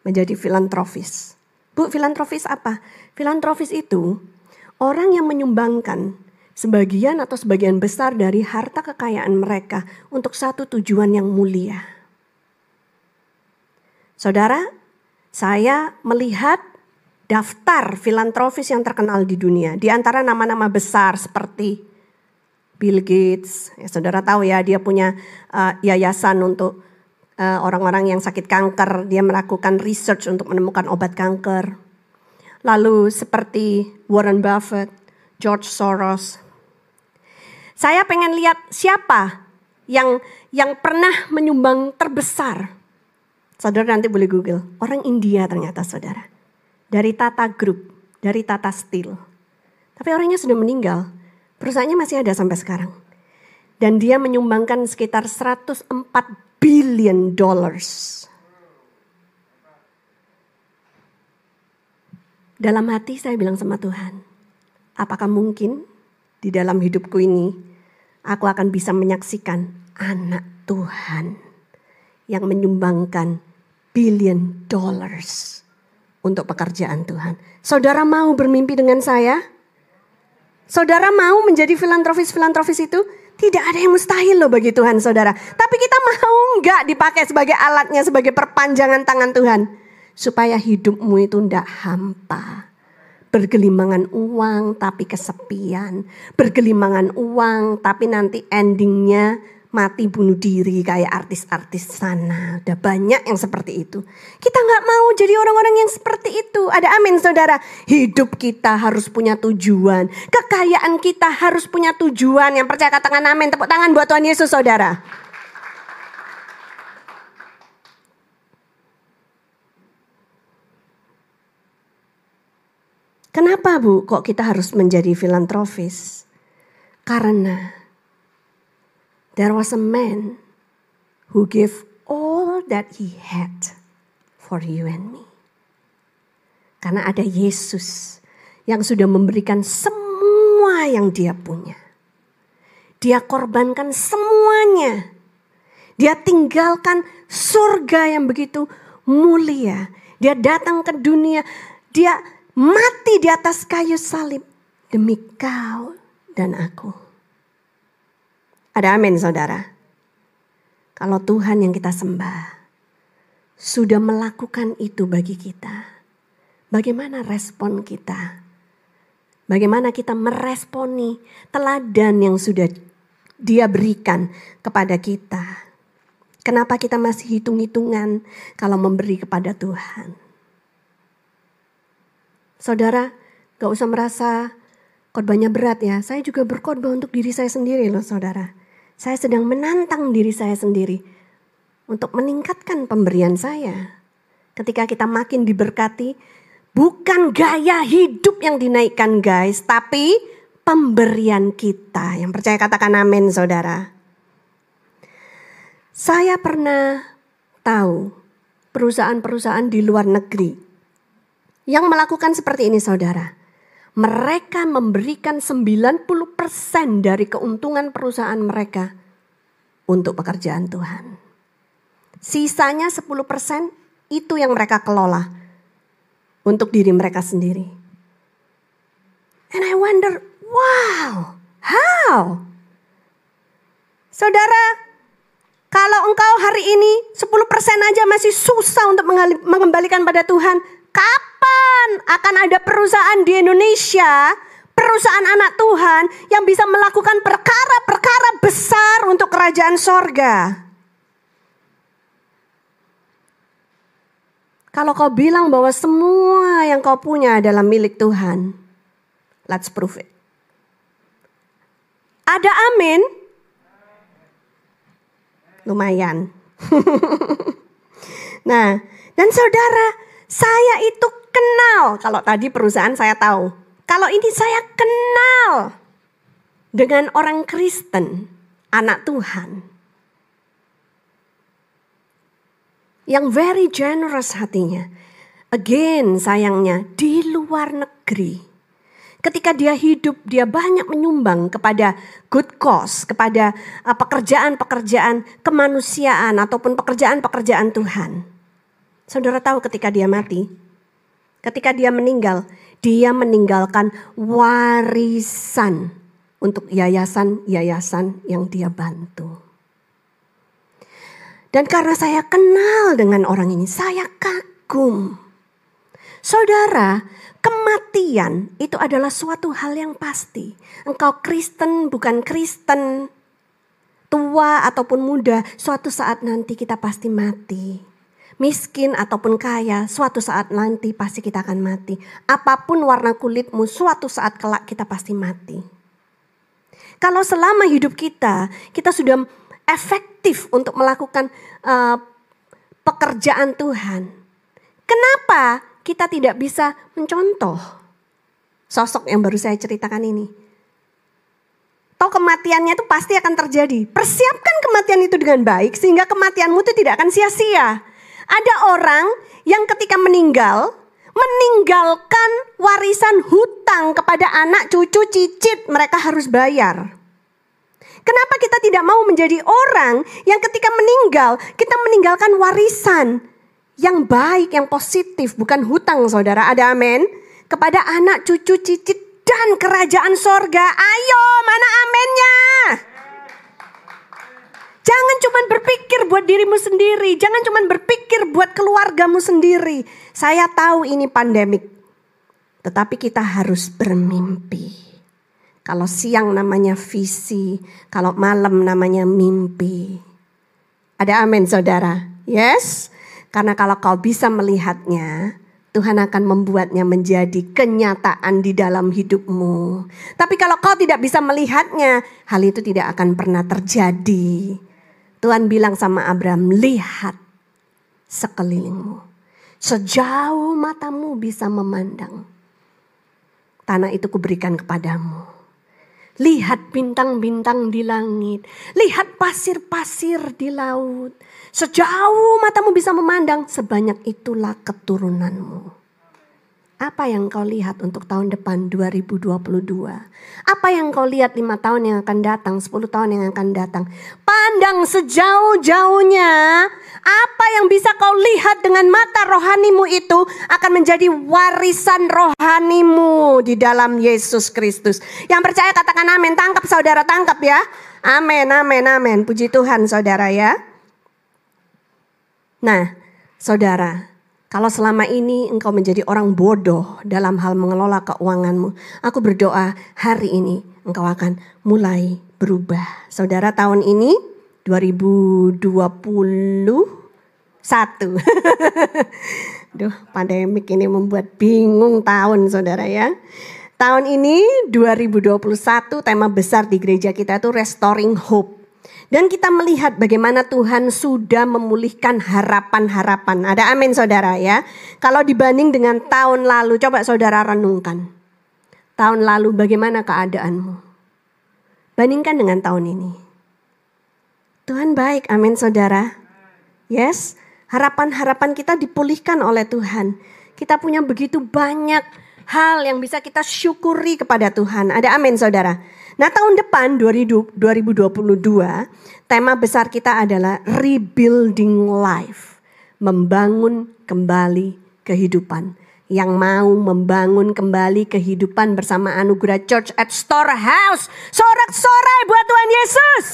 menjadi filantropis. Bu, filantropis apa? Filantropis itu orang yang menyumbangkan sebagian atau sebagian besar dari harta kekayaan mereka untuk satu tujuan yang mulia. Saudara, saya melihat daftar filantropis yang terkenal di dunia. Di antara nama-nama besar seperti Bill Gates, ya saudara tahu ya dia punya uh, yayasan untuk uh, orang-orang yang sakit kanker. Dia melakukan research untuk menemukan obat kanker. Lalu seperti Warren Buffett, George Soros. Saya pengen lihat siapa yang yang pernah menyumbang terbesar Saudara nanti boleh Google. Orang India ternyata saudara. Dari Tata Group, dari Tata Steel. Tapi orangnya sudah meninggal. Perusahaannya masih ada sampai sekarang. Dan dia menyumbangkan sekitar 104 billion dollars. Dalam hati saya bilang sama Tuhan, apakah mungkin di dalam hidupku ini aku akan bisa menyaksikan anak Tuhan yang menyumbangkan billion dollars untuk pekerjaan Tuhan. Saudara mau bermimpi dengan saya? Saudara mau menjadi filantropis-filantropis itu? Tidak ada yang mustahil loh bagi Tuhan saudara. Tapi kita mau nggak dipakai sebagai alatnya, sebagai perpanjangan tangan Tuhan. Supaya hidupmu itu tidak hampa. Bergelimangan uang tapi kesepian. Bergelimangan uang tapi nanti endingnya mati bunuh diri kayak artis-artis sana. Udah banyak yang seperti itu. Kita nggak mau jadi orang-orang yang seperti itu. Ada amin saudara. Hidup kita harus punya tujuan. Kekayaan kita harus punya tujuan. Yang percaya katakan amin. Tepuk tangan buat Tuhan Yesus saudara. Kenapa bu kok kita harus menjadi filantropis? Karena There was a man who gave all that he had for you and me. Karena ada Yesus yang sudah memberikan semua yang dia punya. Dia korbankan semuanya. Dia tinggalkan surga yang begitu mulia. Dia datang ke dunia. Dia mati di atas kayu salib demi kau dan aku. Ada amin saudara. Kalau Tuhan yang kita sembah sudah melakukan itu bagi kita. Bagaimana respon kita? Bagaimana kita meresponi teladan yang sudah dia berikan kepada kita? Kenapa kita masih hitung-hitungan kalau memberi kepada Tuhan? Saudara, gak usah merasa korbannya berat ya. Saya juga berkorban untuk diri saya sendiri loh saudara. Saya sedang menantang diri saya sendiri untuk meningkatkan pemberian saya. Ketika kita makin diberkati, bukan gaya hidup yang dinaikkan guys, tapi pemberian kita. Yang percaya katakan amin saudara. Saya pernah tahu perusahaan-perusahaan di luar negeri yang melakukan seperti ini saudara. Mereka memberikan 90% dari keuntungan perusahaan mereka untuk pekerjaan Tuhan. Sisanya 10% itu yang mereka kelola untuk diri mereka sendiri. And I wonder, wow, how? Saudara, kalau engkau hari ini 10% aja masih susah untuk mengembalikan pada Tuhan, kapan akan ada perusahaan di Indonesia, perusahaan anak Tuhan yang bisa melakukan perkara-perkara besar untuk kerajaan sorga? Kalau kau bilang bahwa semua yang kau punya adalah milik Tuhan, let's prove it. Ada amin? lumayan. (laughs) nah, dan saudara, saya itu kenal. Kalau tadi perusahaan saya tahu. Kalau ini saya kenal dengan orang Kristen, anak Tuhan. Yang very generous hatinya. Again sayangnya di luar negeri ketika dia hidup dia banyak menyumbang kepada good cause, kepada uh, pekerjaan-pekerjaan kemanusiaan ataupun pekerjaan-pekerjaan Tuhan. Saudara tahu ketika dia mati, ketika dia meninggal, dia meninggalkan warisan untuk yayasan-yayasan yang dia bantu. Dan karena saya kenal dengan orang ini, saya kagum. Saudara, Kematian itu adalah suatu hal yang pasti. Engkau Kristen, bukan Kristen, tua ataupun muda, suatu saat nanti kita pasti mati. Miskin ataupun kaya, suatu saat nanti pasti kita akan mati. Apa pun warna kulitmu, suatu saat kelak kita pasti mati. Kalau selama hidup kita, kita sudah efektif untuk melakukan uh, pekerjaan Tuhan. Kenapa kita tidak bisa mencontoh sosok yang baru saya ceritakan ini. Toh kematiannya itu pasti akan terjadi. Persiapkan kematian itu dengan baik sehingga kematianmu itu tidak akan sia-sia. Ada orang yang ketika meninggal meninggalkan warisan hutang kepada anak, cucu, cicit mereka harus bayar. Kenapa kita tidak mau menjadi orang yang ketika meninggal kita meninggalkan warisan yang baik, yang positif, bukan hutang saudara. Ada amin? Kepada anak, cucu, cicit, dan kerajaan sorga. Ayo, mana amennya? Jangan cuma berpikir buat dirimu sendiri. Jangan cuma berpikir buat keluargamu sendiri. Saya tahu ini pandemik. Tetapi kita harus bermimpi. Kalau siang namanya visi, kalau malam namanya mimpi. Ada amin saudara? Yes? Karena kalau kau bisa melihatnya, Tuhan akan membuatnya menjadi kenyataan di dalam hidupmu. Tapi kalau kau tidak bisa melihatnya, hal itu tidak akan pernah terjadi. Tuhan bilang sama Abraham, lihat sekelilingmu. Sejauh matamu bisa memandang. Tanah itu kuberikan kepadamu. Lihat bintang-bintang di langit. Lihat pasir-pasir di laut. Sejauh matamu bisa memandang, sebanyak itulah keturunanmu. Apa yang kau lihat untuk tahun depan 2022? Apa yang kau lihat lima tahun yang akan datang, 10 tahun yang akan datang? Pandang sejauh-jauhnya. Apa yang bisa kau lihat dengan mata rohanimu itu akan menjadi warisan rohanimu di dalam Yesus Kristus. Yang percaya katakan amin. Tangkap saudara, tangkap ya. Amin, amin, amin. Puji Tuhan saudara ya. Nah, saudara, kalau selama ini engkau menjadi orang bodoh dalam hal mengelola keuanganmu, aku berdoa hari ini engkau akan mulai berubah. Saudara tahun ini 2021. (laughs) Duh, pandemik ini membuat bingung tahun saudara ya. Tahun ini 2021 tema besar di gereja kita itu restoring hope. Dan kita melihat bagaimana Tuhan sudah memulihkan harapan-harapan. Ada amin saudara ya. Kalau dibanding dengan tahun lalu, coba saudara renungkan. Tahun lalu bagaimana keadaanmu? Bandingkan dengan tahun ini. Tuhan baik, amin saudara. Yes, harapan-harapan kita dipulihkan oleh Tuhan. Kita punya begitu banyak hal yang bisa kita syukuri kepada Tuhan. Ada amin saudara. Nah tahun depan 2022 tema besar kita adalah rebuilding life. Membangun kembali kehidupan. Yang mau membangun kembali kehidupan bersama Anugerah Church at Storehouse. Sorak-sorai buat Tuhan Yesus.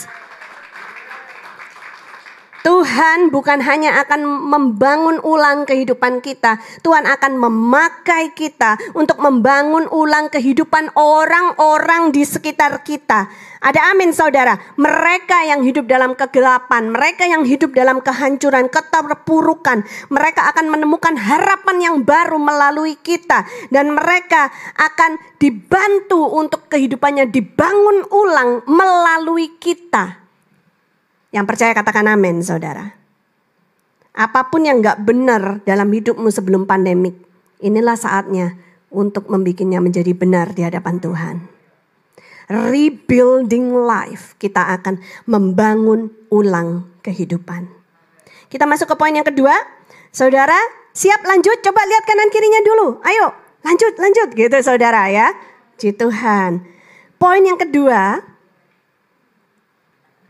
Tuhan bukan hanya akan membangun ulang kehidupan kita, Tuhan akan memakai kita untuk membangun ulang kehidupan orang-orang di sekitar kita. Ada amin saudara, mereka yang hidup dalam kegelapan, mereka yang hidup dalam kehancuran, keterpurukan, mereka akan menemukan harapan yang baru melalui kita dan mereka akan dibantu untuk kehidupannya dibangun ulang melalui kita. Yang percaya katakan amin saudara. Apa pun yang gak benar dalam hidupmu sebelum pandemik, inilah saatnya untuk membuatnya menjadi benar di hadapan Tuhan. Rebuilding life, kita akan membangun ulang kehidupan. Kita masuk ke poin yang kedua. Saudara, siap lanjut? Coba lihat kanan kirinya dulu. Ayo, lanjut, lanjut gitu saudara ya. Ji Tuhan. Poin yang kedua,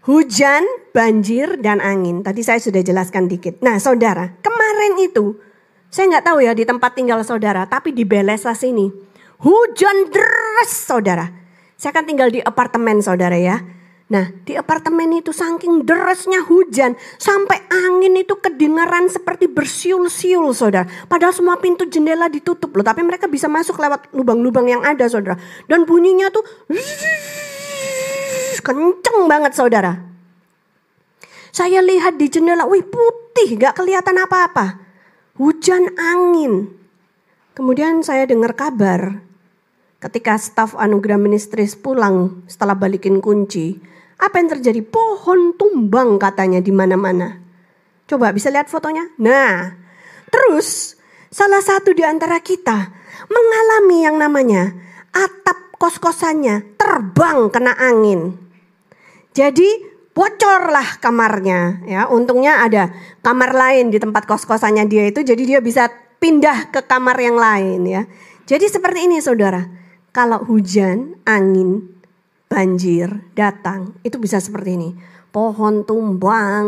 Hujan, banjir, dan angin. Tadi saya sudah jelaskan dikit. Nah saudara, kemarin itu saya nggak tahu ya di tempat tinggal saudara, tapi di Belesa sini hujan deras saudara. Saya kan tinggal di apartemen saudara ya. Nah di apartemen itu saking derasnya hujan sampai angin itu kedengaran seperti bersiul-siul saudara. Padahal semua pintu jendela ditutup loh, tapi mereka bisa masuk lewat lubang-lubang yang ada saudara. Dan bunyinya tuh kenceng banget saudara. Saya lihat di jendela, wih putih, gak kelihatan apa-apa. Hujan angin. Kemudian saya dengar kabar ketika staf anugerah ministris pulang setelah balikin kunci. Apa yang terjadi? Pohon tumbang katanya di mana-mana. Coba bisa lihat fotonya? Nah, terus salah satu di antara kita mengalami yang namanya atap kos-kosannya terbang kena angin. Jadi bocorlah kamarnya ya. Untungnya ada kamar lain di tempat kos-kosannya dia itu jadi dia bisa pindah ke kamar yang lain ya. Jadi seperti ini Saudara. Kalau hujan, angin, banjir datang, itu bisa seperti ini. Pohon tumbang,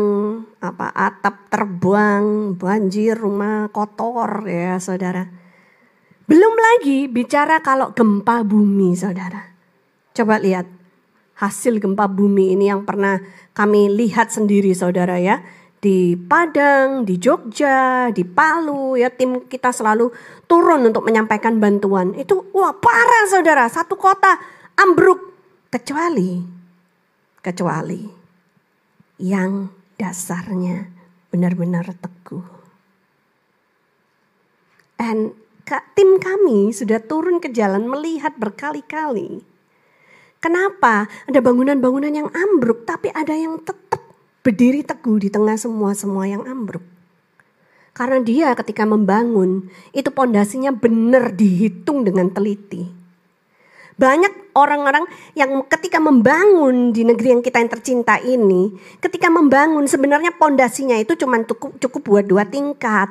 apa atap terbang, banjir, rumah kotor ya Saudara. Belum lagi bicara kalau gempa bumi Saudara. Coba lihat hasil gempa bumi ini yang pernah kami lihat sendiri saudara ya. Di Padang, di Jogja, di Palu ya tim kita selalu turun untuk menyampaikan bantuan. Itu wah parah saudara, satu kota ambruk. Kecuali, kecuali yang dasarnya benar-benar teguh. Dan tim kami sudah turun ke jalan melihat berkali-kali Kenapa? Ada bangunan-bangunan yang ambruk, tapi ada yang tetap berdiri teguh di tengah semua-semua yang ambruk. Karena dia ketika membangun, itu pondasinya benar dihitung dengan teliti. Banyak orang-orang yang ketika membangun di negeri yang kita yang tercinta ini, ketika membangun sebenarnya pondasinya itu cuma cukup, cukup buat dua tingkat.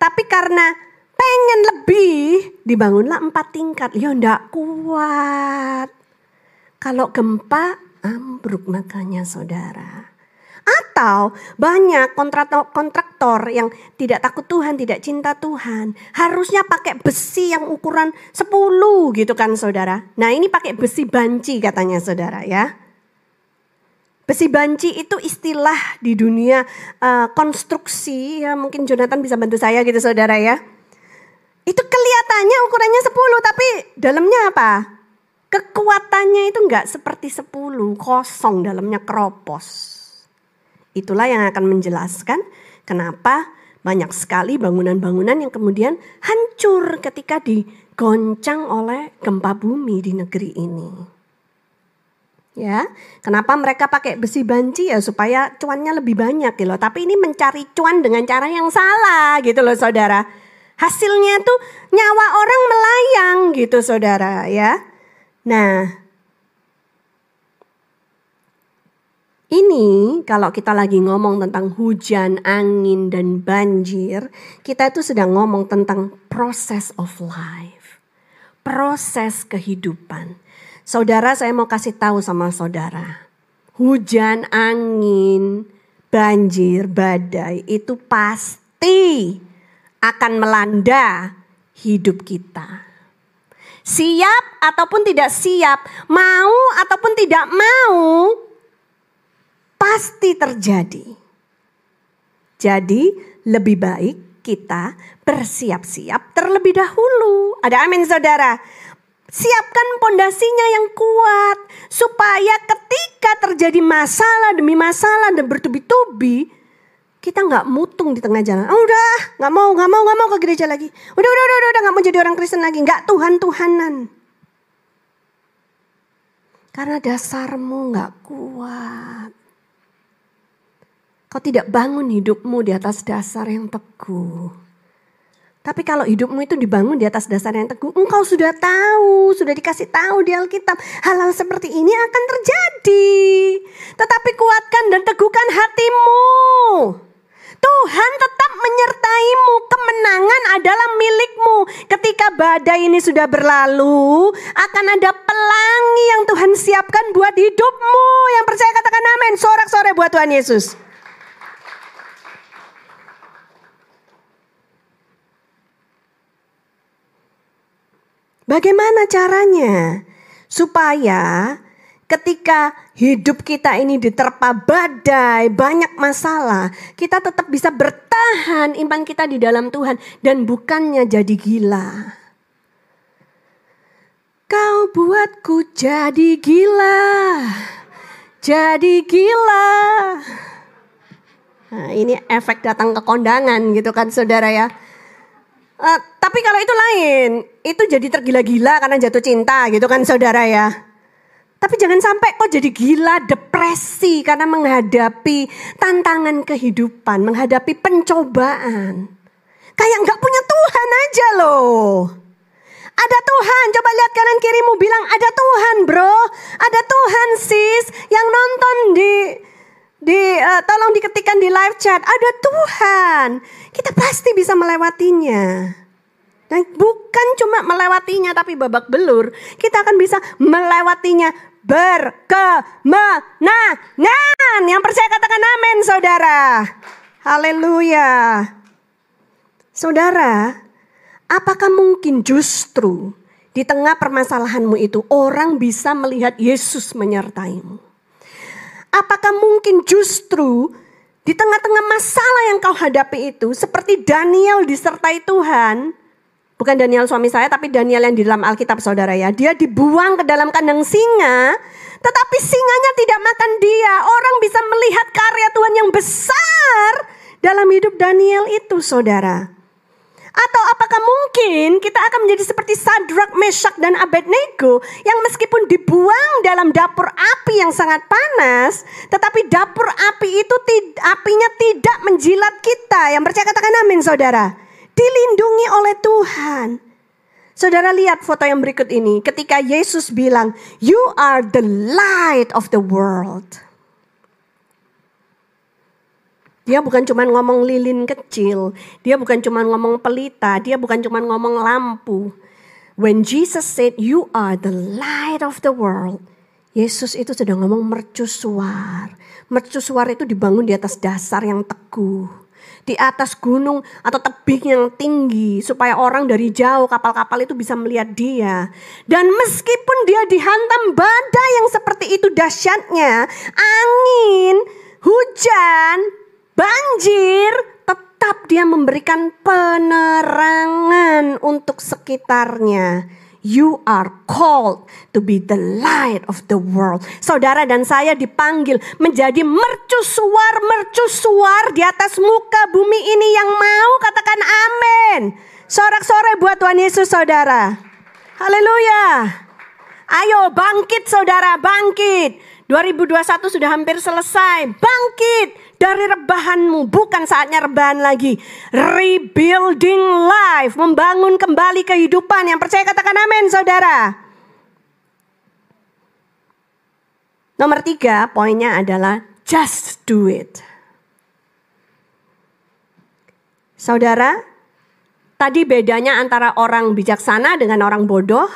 Tapi karena pengen lebih, dibangunlah empat tingkat. Ya ndak kuat. Kalau gempa ambruk makanya saudara. Atau banyak kontraktor yang tidak takut Tuhan, tidak cinta Tuhan. Harusnya pakai besi yang ukuran 10 gitu kan saudara. Nah ini pakai besi banci katanya saudara ya. Besi banci itu istilah di dunia uh, konstruksi ya mungkin Jonathan bisa bantu saya gitu saudara ya. Itu kelihatannya ukurannya 10 tapi dalamnya apa? Kekuatannya itu enggak seperti sepuluh, kosong dalamnya keropos. Itulah yang akan menjelaskan kenapa banyak sekali bangunan-bangunan yang kemudian hancur ketika digoncang oleh gempa bumi di negeri ini. Ya, kenapa mereka pakai besi banci ya supaya cuannya lebih banyak gitu loh. Tapi ini mencari cuan dengan cara yang salah gitu loh saudara. Hasilnya tuh nyawa orang melayang gitu saudara ya. Nah, Ini kalau kita lagi ngomong tentang hujan, angin, dan banjir, kita itu sedang ngomong tentang proses of life. Proses kehidupan. Saudara, saya mau kasih tahu sama saudara. Hujan, angin, banjir, badai itu pasti akan melanda hidup kita. Siap ataupun tidak siap, mau ataupun tidak mau, pasti terjadi. Jadi lebih baik kita bersiap-siap terlebih dahulu. Ada amin saudara. Siapkan pondasinya yang kuat supaya ketika terjadi masalah demi masalah dan bertubi-tubi kita nggak mutung di tengah jalan. Oh, udah, nggak mau, nggak mau, nggak mau ke gereja lagi. Udah, udah, udah, udah, nggak mau jadi orang Kristen lagi. Nggak Tuhan Tuhanan. Karena dasarmu nggak kuat. Kau tidak bangun hidupmu di atas dasar yang teguh. Tapi kalau hidupmu itu dibangun di atas dasar yang teguh, engkau sudah tahu, sudah dikasih tahu di Alkitab, hal-hal seperti ini akan terjadi. Tetapi kuatkan dan teguhkan hatimu. Tuhan tetap menyertaimu. Kemenangan adalah milikmu. Ketika badai ini sudah berlalu, akan ada pelangi yang Tuhan siapkan buat hidupmu. Yang percaya katakan amin. Sorak-sore buat Tuhan Yesus. Bagaimana caranya supaya ketika hidup kita ini diterpa badai, banyak masalah, kita tetap bisa bertahan iman kita di dalam Tuhan dan bukannya jadi gila. Kau buatku jadi gila, jadi gila. Nah, ini efek datang ke kondangan gitu kan saudara ya. Uh, tapi kalau itu lain, itu jadi tergila-gila karena jatuh cinta gitu kan saudara ya. Tapi jangan sampai kok jadi gila, depresi karena menghadapi tantangan kehidupan, menghadapi pencobaan. Kayak nggak punya Tuhan aja loh. Ada Tuhan, coba lihat kanan kirimu bilang ada Tuhan bro, ada Tuhan sis yang nonton di di uh, tolong diketikkan di live chat ada Tuhan kita pasti bisa melewatinya dan bukan cuma melewatinya tapi babak belur kita akan bisa melewatinya berkemenangan. Yang percaya katakan amin saudara. Haleluya. Saudara apakah mungkin justru di tengah permasalahanmu itu orang bisa melihat Yesus menyertaimu? Apakah mungkin justru di tengah-tengah masalah yang kau hadapi itu seperti Daniel disertai Tuhan, bukan Daniel suami saya tapi Daniel yang di dalam Alkitab saudara ya, dia dibuang ke dalam kandang singa, tetapi singanya tidak makan dia. Orang bisa melihat karya Tuhan yang besar dalam hidup Daniel itu saudara. Atau apakah mungkin kita akan menjadi seperti Sadrak, Meshach, dan Abednego yang meskipun dibuang dalam dapur api yang sangat panas, tetapi dapur api itu apinya tidak menjilat kita. Yang percaya katakan amin saudara. Dilindungi oleh Tuhan. Saudara lihat foto yang berikut ini ketika Yesus bilang, "You are the light of the world." Dia bukan cuma ngomong lilin kecil, dia bukan cuma ngomong pelita, dia bukan cuma ngomong lampu. When Jesus said, "You are the light of the world," Yesus itu sedang ngomong mercusuar. Mercusuar itu dibangun di atas dasar yang teguh. Di atas gunung atau tebing yang tinggi. Supaya orang dari jauh kapal-kapal itu bisa melihat dia. Dan meskipun dia dihantam badai yang seperti itu dahsyatnya. Angin, hujan, banjir, tetap dia memberikan penerangan untuk sekitarnya. You are called to be the light of the world. Saudara dan saya dipanggil menjadi mercusuar-mercusuar di atas muka bumi ini yang mau katakan amin. Sorak-sore buat Tuhan Yesus saudara. Haleluya. Ayo bangkit saudara, bangkit. 2021 sudah hampir selesai. Bangkit dari rebahanmu. Bukan saatnya rebahan lagi. Rebuilding life. Membangun kembali kehidupan. Yang percaya katakan amin saudara. Nomor tiga poinnya adalah Just do it. Saudara, tadi bedanya antara orang bijaksana dengan orang bodoh.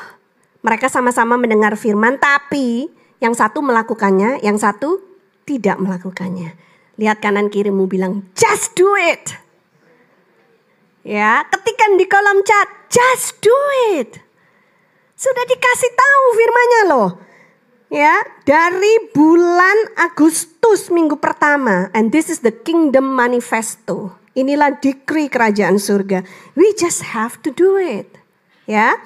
Mereka sama-sama mendengar firman, tapi yang satu melakukannya, yang satu tidak melakukannya. Lihat kanan kirimu bilang, just do it. Ya, ketikan di kolom chat, just do it. Sudah dikasih tahu firmannya loh. Ya, dari bulan Agustus minggu pertama, and this is the Kingdom Manifesto. Inilah dikri kerajaan surga. We just have to do it. Ya.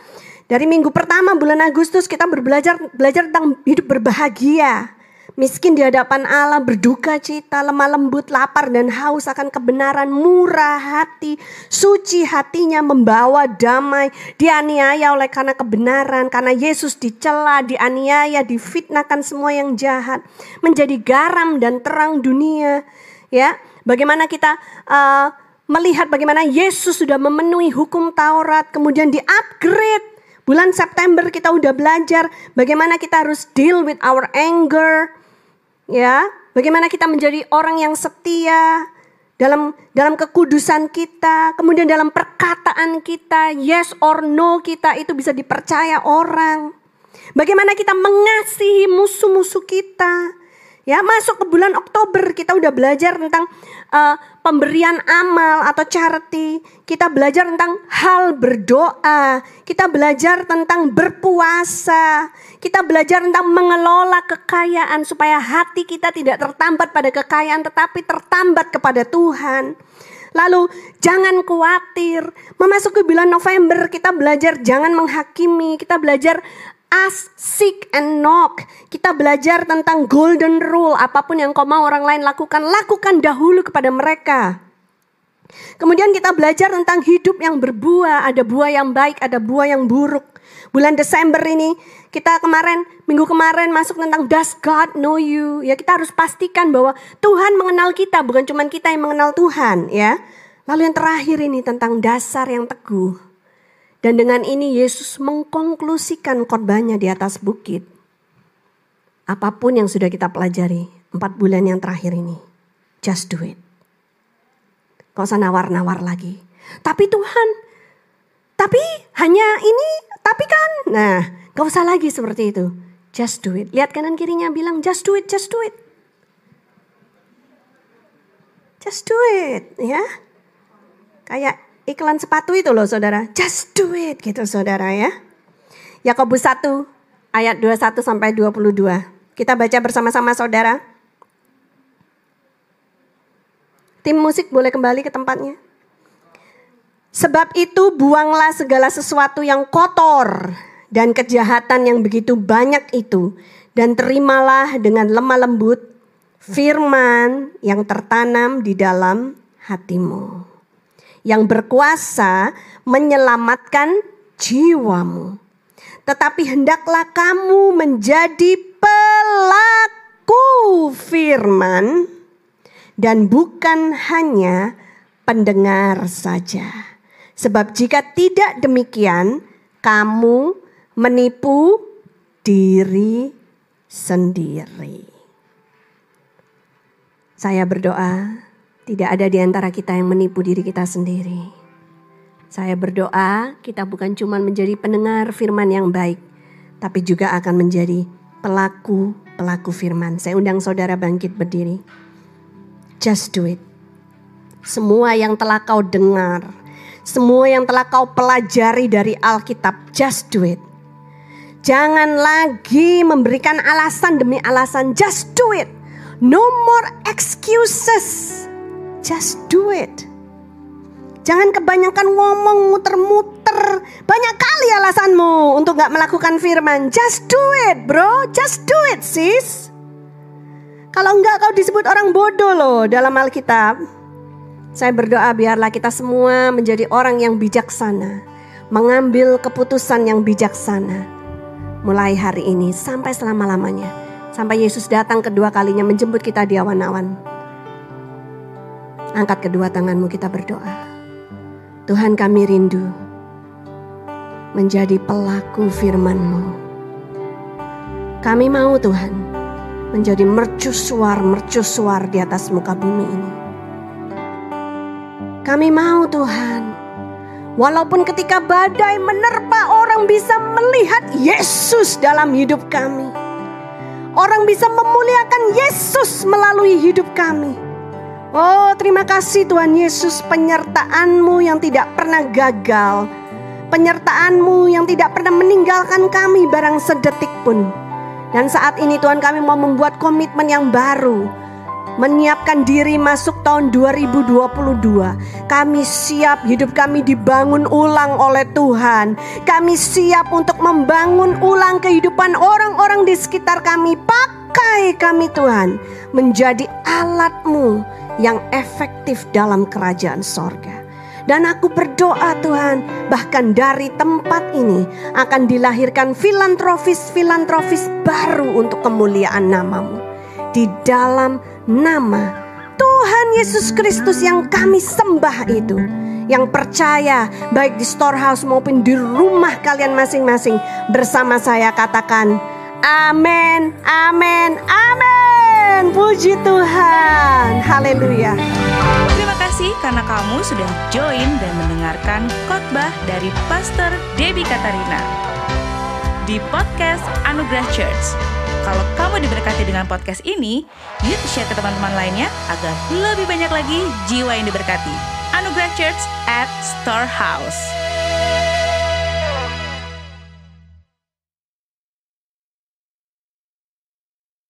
Dari minggu pertama bulan Agustus kita berbelajar belajar tentang hidup berbahagia. Miskin di hadapan Allah, berduka cita, lemah lembut, lapar dan haus akan kebenaran, murah hati, suci hatinya, membawa damai, dianiaya oleh karena kebenaran, karena Yesus dicela, dianiaya, difitnahkan semua yang jahat, menjadi garam dan terang dunia. Ya, Bagaimana kita uh, melihat bagaimana Yesus sudah memenuhi hukum Taurat, kemudian di-upgrade. Bulan September kita udah belajar bagaimana kita harus deal with our anger. Ya, bagaimana kita menjadi orang yang setia dalam dalam kekudusan kita, kemudian dalam perkataan kita, yes or no kita itu bisa dipercaya orang. Bagaimana kita mengasihi musuh-musuh kita. Ya, masuk ke bulan Oktober kita udah belajar tentang uh, pemberian amal atau charity. Kita belajar tentang hal berdoa. Kita belajar tentang berpuasa. Kita belajar tentang mengelola kekayaan supaya hati kita tidak tertambat pada kekayaan tetapi tertambat kepada Tuhan. Lalu jangan khawatir. Memasuki bulan November kita belajar jangan menghakimi. Kita belajar ask, seek, and knock. Kita belajar tentang golden rule. Apa pun yang kau mau orang lain lakukan, lakukan dahulu kepada mereka. Kemudian kita belajar tentang hidup yang berbuah. Ada buah yang baik, ada buah yang buruk. Bulan Desember ini kita kemarin, minggu kemarin masuk tentang does God know you? Ya kita harus pastikan bahwa Tuhan mengenal kita, bukan cuma kita yang mengenal Tuhan ya. Lalu yang terakhir ini tentang dasar yang teguh. Dan dengan ini Yesus mengkonklusikan khotbahnya di atas bukit. Apa pun yang sudah kita pelajari empat bulan yang terakhir ini, just do it. Kau usah nawar-nawar lagi. Tapi Tuhan, tapi hanya ini, tapi kan. Nah, gak usah lagi seperti itu. Just do it. Lihat kanan kirinya bilang, just do it, just do it. Just do it, ya. Kayak iklan sepatu itu loh saudara. Just do it gitu saudara ya. Yakobus 1 ayat 21 sampai 22. Kita baca bersama-sama saudara. Tim musik boleh kembali ke tempatnya. Sebab itu buanglah segala sesuatu yang kotor dan kejahatan yang begitu banyak itu dan terimalah dengan lemah lembut firman yang tertanam di dalam hatimu yang berkuasa menyelamatkan jiwamu. Tetapi hendaklah kamu menjadi pelaku firman dan bukan hanya pendengar saja. Sebab jika tidak demikian, kamu menipu diri sendiri. Saya berdoa tidak ada di antara kita yang menipu diri kita sendiri. Saya berdoa kita bukan cuma menjadi pendengar firman yang baik, tapi juga akan menjadi pelaku-pelaku firman. Saya undang saudara bangkit berdiri. Just do it. Semua yang telah kau dengar, semua yang telah kau pelajari dari Alkitab, just do it. Jangan lagi memberikan alasan demi alasan, just do it. No more excuses. Just do it. Jangan kebanyakan ngomong muter-muter. Banyak kali alasanmu untuk gak melakukan firman. Just do it bro. Just do it sis. Kalau enggak kau disebut orang bodoh loh dalam Alkitab. Saya berdoa biarlah kita semua menjadi orang yang bijaksana. Mengambil keputusan yang bijaksana. Mulai hari ini sampai selama-lamanya. Sampai Yesus datang kedua kalinya menjemput kita di awan-awan. Angkat kedua tanganmu kita berdoa. Tuhan kami rindu menjadi pelaku firman-Mu. Kami mau Tuhan menjadi mercusuar-mercusuar di atas muka bumi ini. Kami mau Tuhan, walaupun ketika badai menerpa orang bisa melihat Yesus dalam hidup kami. Orang bisa memuliakan Yesus melalui hidup kami. Oh terima kasih Tuhan Yesus penyertaanmu yang tidak pernah gagal. Penyertaanmu yang tidak pernah meninggalkan kami barang sedetik pun. Dan saat ini Tuhan kami mau membuat komitmen yang baru. Menyiapkan diri masuk tahun 2022. Kami siap hidup kami dibangun ulang oleh Tuhan. Kami siap untuk membangun ulang kehidupan orang-orang di sekitar kami. Pakai kami Tuhan menjadi alatmu yang efektif dalam kerajaan sorga. Dan aku berdoa Tuhan, bahkan dari tempat ini akan dilahirkan filantropis-filantropis baru untuk kemuliaan namamu. Di dalam nama Tuhan Yesus Kristus yang kami sembah itu. Yang percaya baik di storehouse maupun di rumah kalian masing-masing bersama saya katakan amin, amin, amin. Puji Tuhan. Haleluya kasih karena kamu sudah join dan mendengarkan khotbah dari Pastor Debbie Katarina di podcast Anugerah Church. Kalau kamu diberkati dengan podcast ini, yuk share ke teman-teman lainnya agar lebih banyak lagi jiwa yang diberkati. Anugerah Church at Storehouse.